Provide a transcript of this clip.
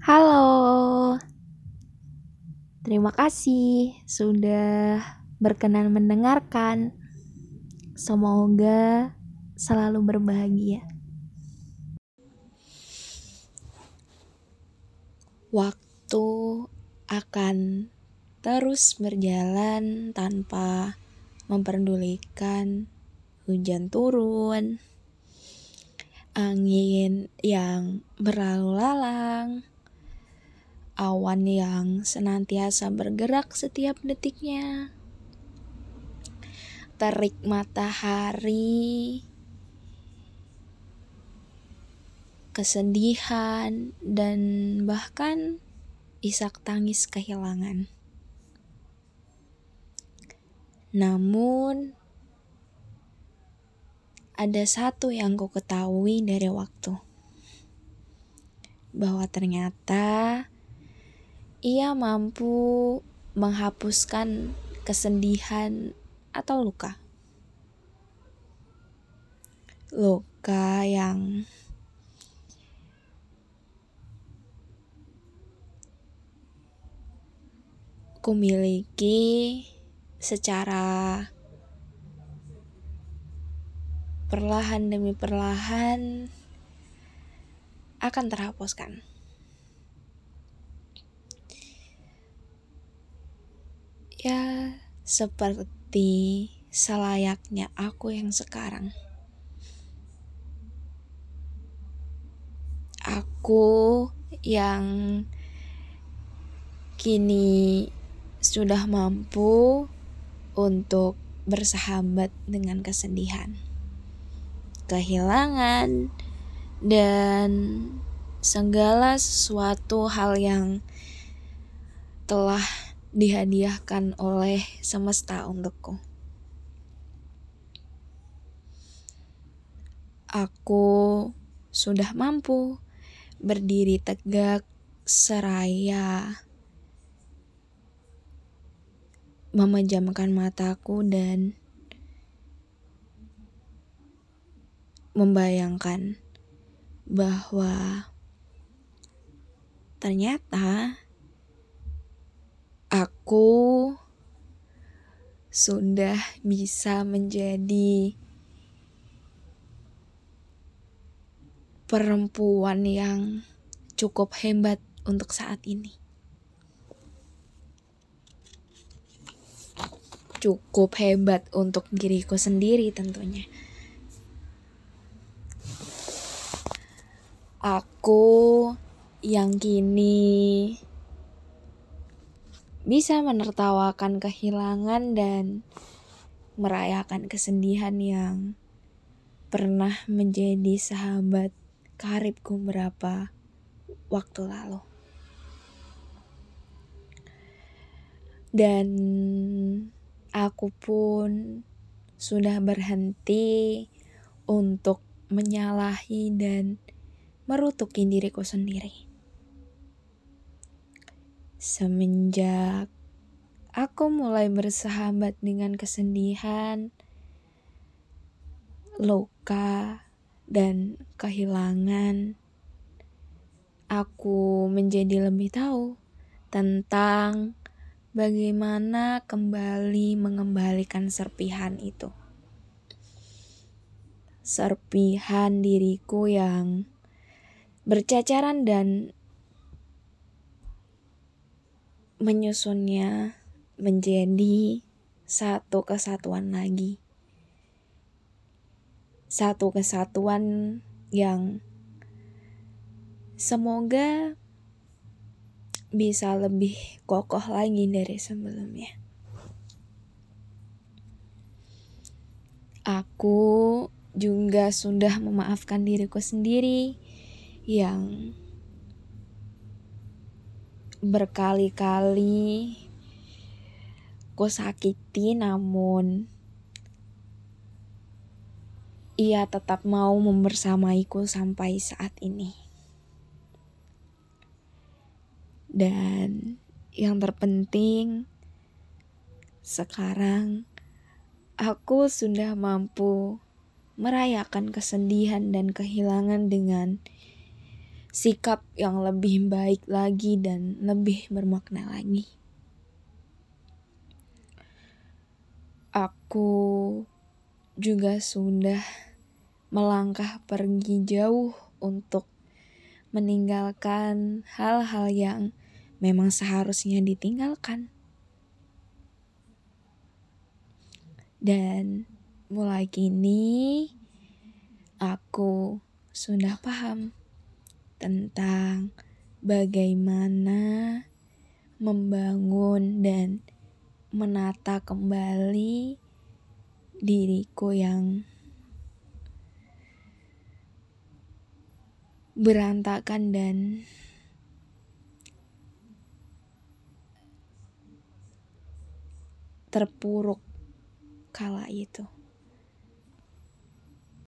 Halo, terima kasih sudah berkenan mendengarkan. Semoga selalu berbahagia. Waktu akan terus berjalan tanpa memperdulikan hujan turun, angin yang berlalu lalang, awan yang senantiasa bergerak setiap detiknya, terik matahari, kesedihan, dan bahkan isak tangis kehilangan. Namun, ada satu yang ku ketahui dari waktu. Bahwa ternyata ia mampu menghapuskan kesedihan atau luka. Luka yang kumiliki secara perlahan demi perlahan akan terhapuskan. Seperti selayaknya aku yang sekarang. Aku yang kini sudah mampu untuk bersahabat dengan kesedihan kehilangan, dan segala sesuatu hal yang telah dihadiahkan oleh semesta untukku. Aku sudah mampu berdiri tegak seraya memejamkan mataku dan membayangkan bahwa ternyata aku sudah bisa menjadi perempuan yang cukup hebat untuk saat ini. Cukup hebat untuk diriku sendiri tentunya. Aku yang kini bisa menertawakan kehilangan dan merayakan kesedihan yang pernah menjadi sahabat karibku berapa waktu lalu. Dan aku pun sudah berhenti untuk menyalahi dan merutuki diriku sendiri. Semenjak aku mulai bersahabat dengan kesedihan, luka, dan kehilangan, aku menjadi lebih tahu tentang bagaimana kembali mengembalikan serpihan itu. Serpihan diriku yang bercacaran dan menyusunnya menjadi satu kesatuan lagi. Satu kesatuan yang semoga bisa lebih kokoh lagi dari sebelumnya. Aku juga sudah memaafkan diriku sendiri yang berkali-kali ku sakiti namun ia tetap mau membersamaiku sampai saat ini. Dan yang terpenting sekarang aku sudah mampu merayakan kesedihan dan kehilangan dengan sikap yang lebih baik lagi dan lebih bermakna lagi. Aku juga sudah melangkah pergi jauh untuk meninggalkan hal-hal yang memang seharusnya ditinggalkan. Dan mulai kini aku sudah paham tentang bagaimana membangun dan menata kembali diriku yang berantakan dan terpuruk kala itu.